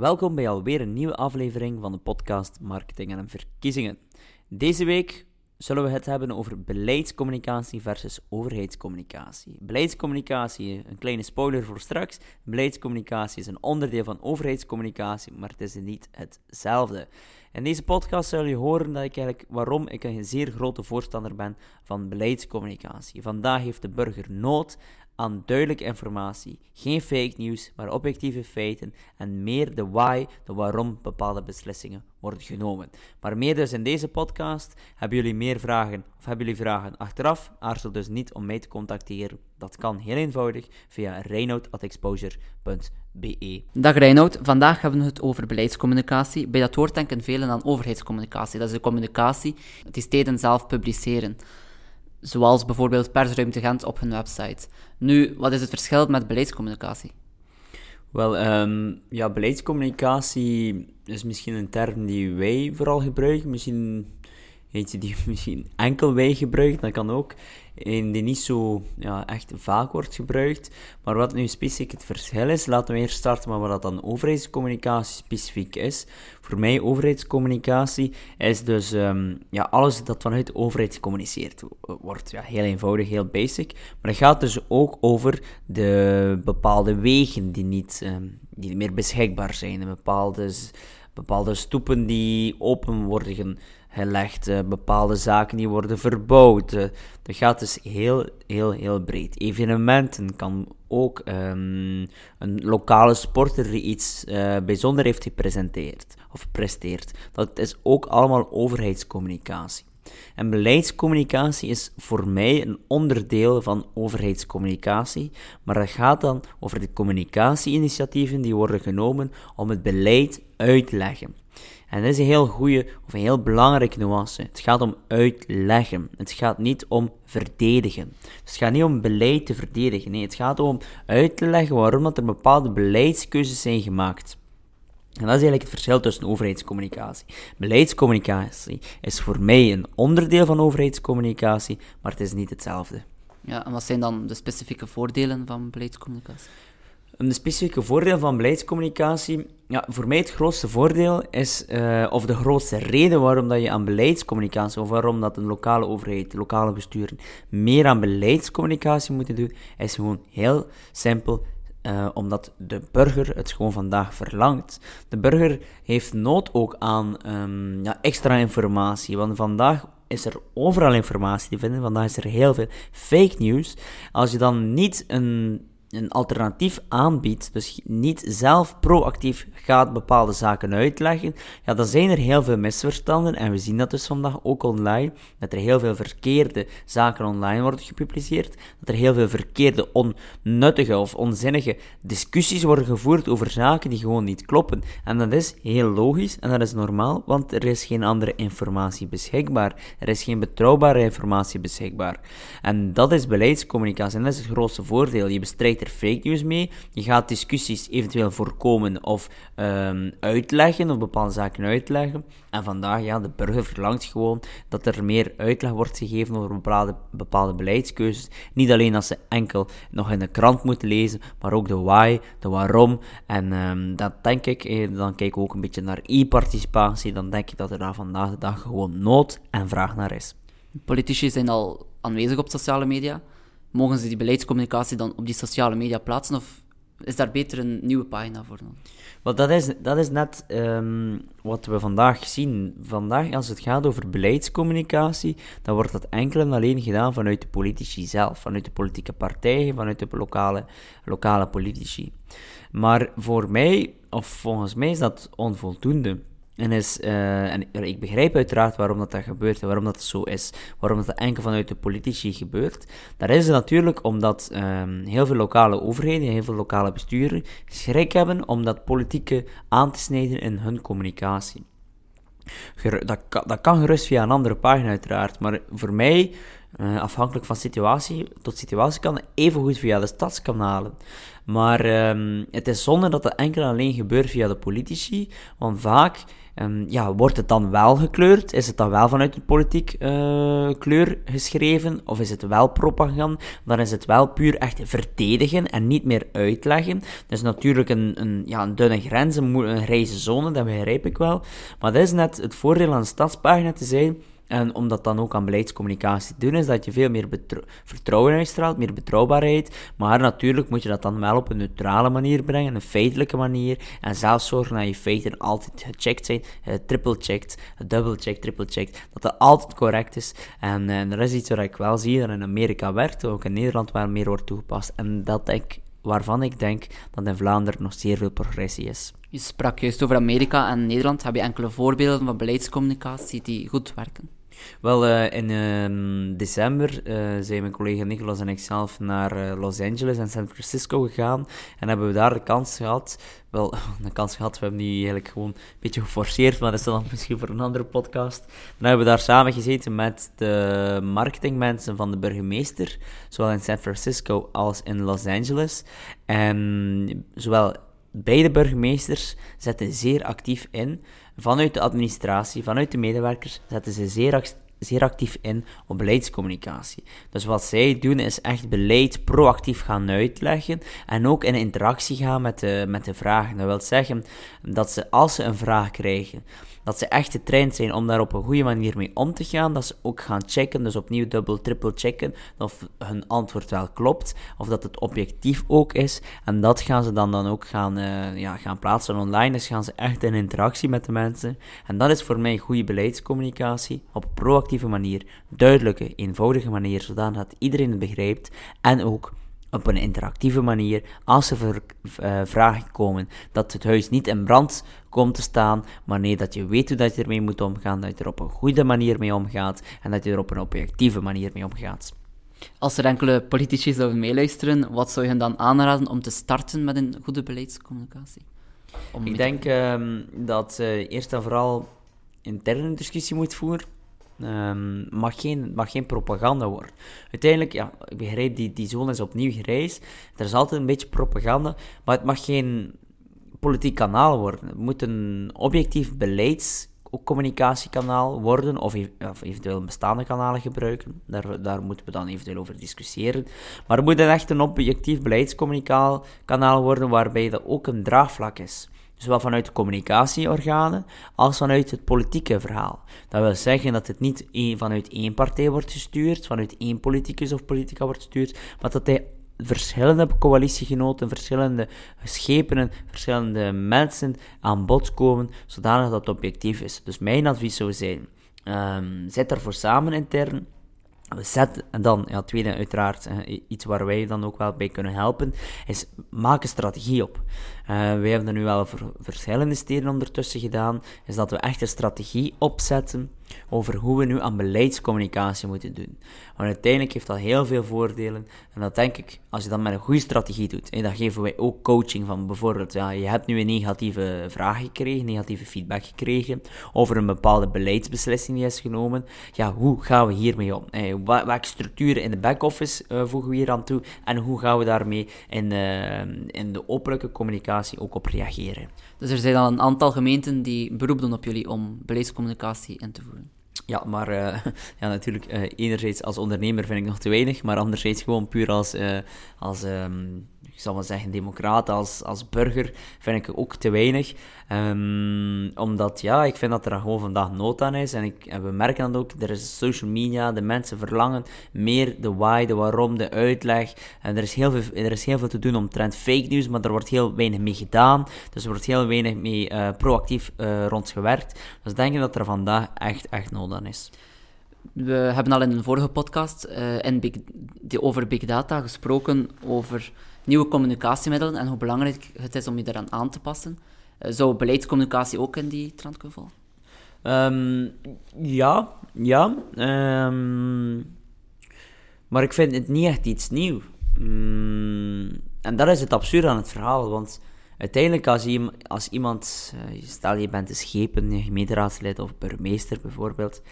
Welkom bij alweer een nieuwe aflevering van de podcast Marketing en Verkiezingen. Deze week zullen we het hebben over beleidscommunicatie versus overheidscommunicatie. Beleidscommunicatie, een kleine spoiler voor straks. Beleidscommunicatie is een onderdeel van overheidscommunicatie, maar het is niet hetzelfde. In deze podcast zul je horen dat ik eigenlijk, waarom ik een zeer grote voorstander ben van beleidscommunicatie. Vandaag heeft de burger nood aan duidelijke informatie. Geen fake news, maar objectieve feiten en meer de why, de waarom bepaalde beslissingen worden genomen. Maar meer dus in deze podcast. Hebben jullie meer vragen of hebben jullie vragen achteraf? Aarzel dus niet om mij te contacteren. Dat kan heel eenvoudig via reinoud.exposure.be. Dag Reinoud, vandaag hebben we het over beleidscommunicatie. Bij dat woord denken velen aan overheidscommunicatie. Dat is de communicatie die steden zelf publiceren zoals bijvoorbeeld Persruimte Gent op hun website. Nu, wat is het verschil met beleidscommunicatie? Wel, um, ja, beleidscommunicatie is misschien een term die wij vooral gebruiken. Misschien eentje die misschien enkel wij gebruiken, dat kan ook. En die niet zo ja, echt vaak wordt gebruikt. Maar wat nu specifiek het verschil is, laten we eerst starten met wat dan overheidscommunicatie specifiek is. Voor mij, overheidscommunicatie is dus um, ja, alles dat vanuit de overheid gecommuniceerd wordt. Ja, heel eenvoudig, heel basic. Maar het gaat dus ook over de bepaalde wegen die niet, um, die meer beschikbaar zijn. Bepaalde, bepaalde stoepen die open worden gelegd, uh, bepaalde zaken die worden verbouwd. Dat gaat dus heel, heel, heel breed. Evenementen kan ook um, een lokale sporter die iets uh, bijzonder heeft gepresenteerd of presteert. Dat is ook allemaal overheidscommunicatie. En beleidscommunicatie is voor mij een onderdeel van overheidscommunicatie, maar dat gaat dan over de communicatieinitiatieven die worden genomen om het beleid uit te leggen. En dat is een heel goede of een heel belangrijke nuance. Het gaat om uitleggen. Het gaat niet om verdedigen. het gaat niet om beleid te verdedigen. Nee, het gaat om uit te leggen waarom dat er bepaalde beleidskeuzes zijn gemaakt. En dat is eigenlijk het verschil tussen overheidscommunicatie. Beleidscommunicatie is voor mij een onderdeel van overheidscommunicatie, maar het is niet hetzelfde. Ja, en wat zijn dan de specifieke voordelen van beleidscommunicatie? Een specifieke voordeel van beleidscommunicatie, ja, voor mij het grootste voordeel is, uh, of de grootste reden waarom dat je aan beleidscommunicatie, of waarom dat een lokale overheid, lokale besturen, meer aan beleidscommunicatie moeten doen, is gewoon heel simpel, uh, omdat de burger het gewoon vandaag verlangt. De burger heeft nood ook aan um, ja, extra informatie, want vandaag is er overal informatie te vinden. Vandaag is er heel veel fake news. Als je dan niet een een alternatief aanbiedt, dus niet zelf proactief gaat bepaalde zaken uitleggen, ja, dan zijn er heel veel misverstanden. En we zien dat dus vandaag ook online, dat er heel veel verkeerde zaken online worden gepubliceerd, dat er heel veel verkeerde, onnuttige of onzinnige discussies worden gevoerd over zaken die gewoon niet kloppen. En dat is heel logisch en dat is normaal, want er is geen andere informatie beschikbaar. Er is geen betrouwbare informatie beschikbaar. En dat is beleidscommunicatie en dat is het grootste voordeel. Je bestrijdt er fake news mee. Je gaat discussies eventueel voorkomen of um, uitleggen, of bepaalde zaken uitleggen. En vandaag, ja, de burger verlangt gewoon dat er meer uitleg wordt gegeven over bepaalde, bepaalde beleidskeuzes. Niet alleen als ze enkel nog in de krant moeten lezen, maar ook de why, de waarom. En um, dat denk ik, eh, dan kijk ik ook een beetje naar e-participatie. Dan denk ik dat er daar vandaag de dag gewoon nood en vraag naar is. Politici zijn al aanwezig op sociale media mogen ze die beleidscommunicatie dan op die sociale media plaatsen? Of is daar beter een nieuwe pagina voor nodig? Wel, dat is, dat is net um, wat we vandaag zien. Vandaag, als het gaat over beleidscommunicatie, dan wordt dat enkel en alleen gedaan vanuit de politici zelf, vanuit de politieke partijen, vanuit de lokale, lokale politici. Maar voor mij, of volgens mij, is dat onvoldoende. En, is, en ik begrijp uiteraard waarom dat, dat gebeurt en waarom dat zo is. Waarom dat, enkel vanuit de politici gebeurt. Dat is natuurlijk omdat um, heel veel lokale overheden, heel veel lokale besturen schrik hebben om dat politieke aan te snijden in hun communicatie. Dat dat kan gerust via een andere pagina uiteraard, maar voor mij uh, afhankelijk van situatie tot situatie kan, even goed via de stadskanalen. Maar um, het is zonde dat het enkel alleen gebeurt via de politici, want vaak um, ja, wordt het dan wel gekleurd? Is het dan wel vanuit de politiek uh, kleur geschreven? Of is het wel propaganda? Dan is het wel puur echt verdedigen en niet meer uitleggen. Dat is natuurlijk een, een, ja, een dunne grens, een, grijze zone, dat begrijp ik wel. Maar dat is net het voordeel aan stadspagina te zijn en om dat dan ook aan beleidscommunicatie te doen, is dat je veel meer vertrouwen uitstraalt, meer betrouwbaarheid. Maar natuurlijk moet je dat dan wel op een neutrale manier brengen, een feitelijke manier. En zelfs zorgen dat je feiten altijd gecheckt zijn, uh, triple-checked, double-checked, triple-checked. Dat dat altijd correct is. En uh, er is iets wat ik wel zie, dat in Amerika werkt, ook in Nederland wel meer wordt toegepast. En dat ik, waarvan ik denk dat in Vlaanderen nog zeer veel progressie is. Je sprak juist over Amerika en Nederland. Heb je enkele voorbeelden van beleidscommunicatie die goed werken? Wel, uh, in uh, december uh, zijn mijn collega Nicolas en ik zelf naar uh, Los Angeles en San Francisco gegaan. En hebben we daar de kans gehad. Wel, de kans gehad, we hebben die eigenlijk gewoon een beetje geforceerd, maar dat is dan misschien voor een andere podcast. Dan hebben we daar samen gezeten met de marketingmensen van de burgemeester, zowel in San Francisco als in Los Angeles. En zowel beide burgemeesters zetten zeer actief in vanuit de administratie, vanuit de medewerkers, zetten ze zeer, zeer actief in op beleidscommunicatie. Dus wat zij doen is echt beleid proactief gaan uitleggen en ook in interactie gaan met de, met de vragen. Dat wil zeggen dat ze als ze een vraag krijgen, dat ze echt getraind zijn om daar op een goede manier mee om te gaan. Dat ze ook gaan checken, dus opnieuw dubbel, triple checken, of hun antwoord wel klopt, of dat het objectief ook is. En dat gaan ze dan, dan ook gaan, uh, ja, gaan plaatsen online. Dus gaan ze echt in interactie met de mensen. En dat is voor mij goede beleidscommunicatie op een proactieve manier, duidelijke, eenvoudige manier, zodat iedereen het begrijpt en ook op een interactieve manier, als er uh, vragen komen, dat het huis niet in brand komt te staan, maar nee, dat je weet hoe dat je ermee moet omgaan, dat je er op een goede manier mee omgaat en dat je er op een objectieve manier mee omgaat. Als er enkele politici zouden meeluisteren, wat zou je hen dan aanraden om te starten met een goede beleidscommunicatie? Om Ik denk um, dat uh, eerst en vooral interne discussie moet voeren Um, mag, geen, mag geen propaganda worden. Uiteindelijk, ja, ik begrijp, die, die zone is opnieuw gereisd. Er is altijd een beetje propaganda, maar het mag geen politiek kanaal worden. Het moet een objectief beleids communicatiekanaal worden, of, of, eventueel bestaande kanalen gebruiken. Daar, daar moeten we dan eventueel over discussiëren. Maar het moet echt een objectief beleidscommunicatiekanaal worden, waarbij dat ook een draagvlak is zowel vanuit de communicatieorganen als vanuit het politieke verhaal. Dat wil zeggen dat het niet vanuit één partij wordt gestuurd, vanuit één politicus of politica wordt gestuurd, maar dat hij verschillende coalitiegenoten, verschillende schepenen, verschillende mensen aan bod komen, zodanig dat het objectief is. Dus mijn advies zou zijn, um, zet daarvoor samen intern, Zet en dan, ja, tweede uiteraard, iets waar wij dan ook wel bij kunnen helpen, is maak een strategie op. Uh, wij hebben er nu wel voor verschillende steden ondertussen gedaan, is dat we echt een strategie opzetten over hoe we nu aan beleidscommunicatie moeten doen. Want uiteindelijk heeft dat heel veel voordelen. En dat denk ik, als je dat met een goede strategie doet, en dan geven wij ook coaching van bijvoorbeeld, ja, je hebt nu een negatieve vraag gekregen, negatieve feedback gekregen over een bepaalde beleidsbeslissing die is genomen. Ja, hoe gaan we hiermee om? Eh, welke structuren in de back-office uh, voegen we hier aan toe? En hoe gaan we daarmee in, uh, in de openlijke communicatie ook op reageren? Dus er zijn al een aantal gemeenten die beroep doen op jullie om beleidscommunicatie in te voeren. Ja, maar uh, ja, natuurlijk, uh, enerzijds als ondernemer vind ik nog te weinig, maar anderzijds gewoon puur als, uh, als um, ik zal maar zeggen, democraat, als, als burger, vind ik ook te weinig. Um, omdat, ja, ik vind dat er gewoon vandaag nood aan is. En, ik, en we merken dat ook, er is social media, de mensen verlangen meer de why, de waarom, de uitleg. En er is heel veel, er is heel veel te doen omtrent fake news, maar er wordt heel weinig mee gedaan. Dus er wordt heel weinig mee uh, proactief uh, rond gewerkt. Dus denk dat er vandaag echt, echt nood aan is. We hebben al in een vorige podcast in big, over big data gesproken, over nieuwe communicatiemiddelen en hoe belangrijk het is om je daaraan aan te passen. Uh, zou beleidscommunicatie ook in die trend kunnen vallen? Um, ja, ja. Um, maar ik vind het niet echt iets nieuws. Um, en dat is het absurde aan het verhaal, want uiteindelijk als, je, als iemand, uh, stel je bent een schepen, een gemeenteraadslid of burgemeester bijvoorbeeld,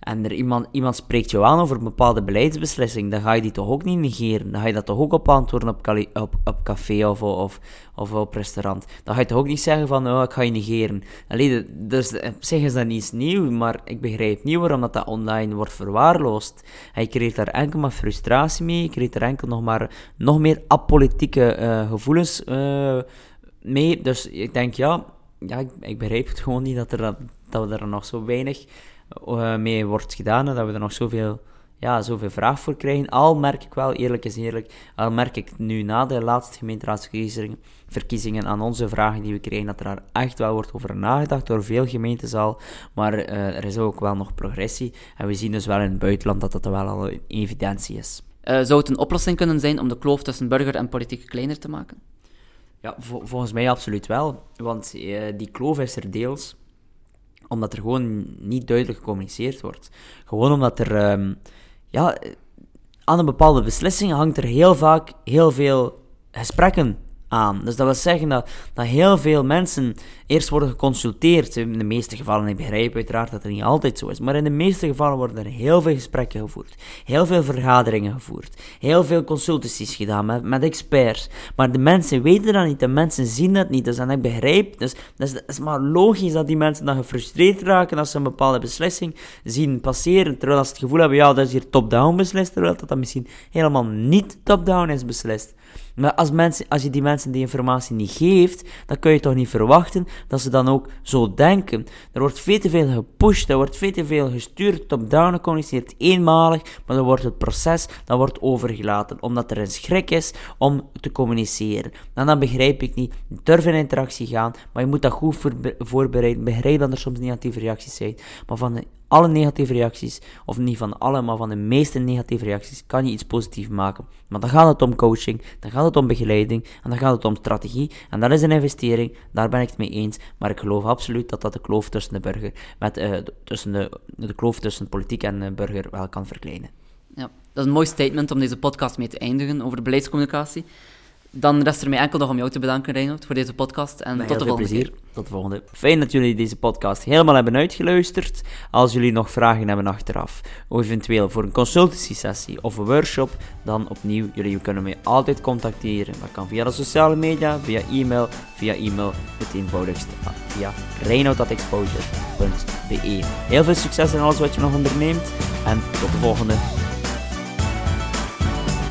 en er iemand, iemand spreekt jou aan over een bepaalde beleidsbeslissing, dan ga je die toch ook niet negeren. Dan ga je dat toch ook op antwoorden op, op, op café of, of, of op restaurant. Dan ga je toch ook niet zeggen van, oh, ik ga je negeren. Allee, dus zeggen ze dat niet nieuw, maar ik begrijp niet waarom dat, dat online wordt verwaarloosd. Hij creëert daar enkel maar frustratie mee, je creëert er enkel nog maar nog meer apolitieke uh, gevoelens uh, mee. Dus ik denk, ja, ja ik, ik begrijp het gewoon niet dat, er, dat we er nog zo weinig uh, mee wordt gedaan en dat we er nog zoveel, ja, zoveel vraag voor krijgen. Al merk ik wel, eerlijk is eerlijk, al merk ik nu na de laatste gemeenteraadsverkiezingen verkiezingen aan onze vragen die we krijgen, dat er daar echt wel wordt over nagedacht door veel gemeentes al. Maar uh, er is ook wel nog progressie. En we zien dus wel in het buitenland dat dat wel al een evidentie is. Uh, zou het een oplossing kunnen zijn om de kloof tussen burger en politiek kleiner te maken? Ja, volgens mij absoluut wel. Want uh, die kloof is er deels omdat er gewoon niet duidelijk gecommuniceerd wordt. Gewoon omdat er, um, ja, aan een bepaalde beslissing hangt er heel vaak heel veel gesprekken Dus dat wil zeggen dat, dat heel veel mensen eerst worden geconsulteerd. In de meeste gevallen, ik begrijp uiteraard dat het niet altijd zo is, maar in de meeste gevallen worden er heel veel gesprekken gevoerd, heel veel vergaderingen gevoerd, heel veel consultaties gedaan met, experts. Maar de mensen weten dat niet, de mensen zien dat niet. Dus dan ik begrijp, dus dat is, dat is maar logisch dat die mensen dan gefrustreerd raken als ze een bepaalde beslissing zien passeren, terwijl ze het gevoel hebben, ja, dat is hier top-down beslist, terwijl dat, dat misschien helemaal niet top-down is beslist. Maar als, mensen, als je die mensen die informatie niet geeft, dan kun je toch niet verwachten dat ze dan ook zo denken. Er wordt veel te veel gepusht, er wordt veel te veel gestuurd, top-down gecommuniceerd, eenmalig, maar dan wordt het proces dan wordt overgelaten, omdat er een schrik is om te communiceren. En dan begrijp ik niet, durf in interactie gaan, maar je moet dat goed voorbereiden. Begrijp dat er soms negatieve reacties zijn, maar van alle negatieve reacties, of niet van alle, maar van de meeste negatieve reacties, kan je iets positiefs maken. Maar dan gaat het om coaching, dan gaat het om begeleiding, en dan gaat het om strategie, en dat is een investering, daar ben ik het mee eens, maar ik geloof absoluut dat dat de kloof tussen de burger, met, uh, tussen de, de kloof tussen politiek en de burger wel kan verkleinen. Ja, dat is een mooi statement om deze podcast mee te eindigen over beleidscommunicatie. Dan rest er mij enkel nog om jou te bedanken, Reinhold, voor deze podcast. En tot de volgende plezier. Tot de volgende. Fijn dat jullie deze podcast helemaal hebben uitgeluisterd. Als jullie nog vragen hebben achteraf, of eventueel voor een consultancy-sessie of een workshop, dan opnieuw, jullie kunnen mij altijd contacteren. Dat kan via de sociale media, via e-mail, via e-mail, het eenvoudigste, via reinoud.exposure.be. Heel veel succes in alles wat je nog onderneemt en tot de volgende.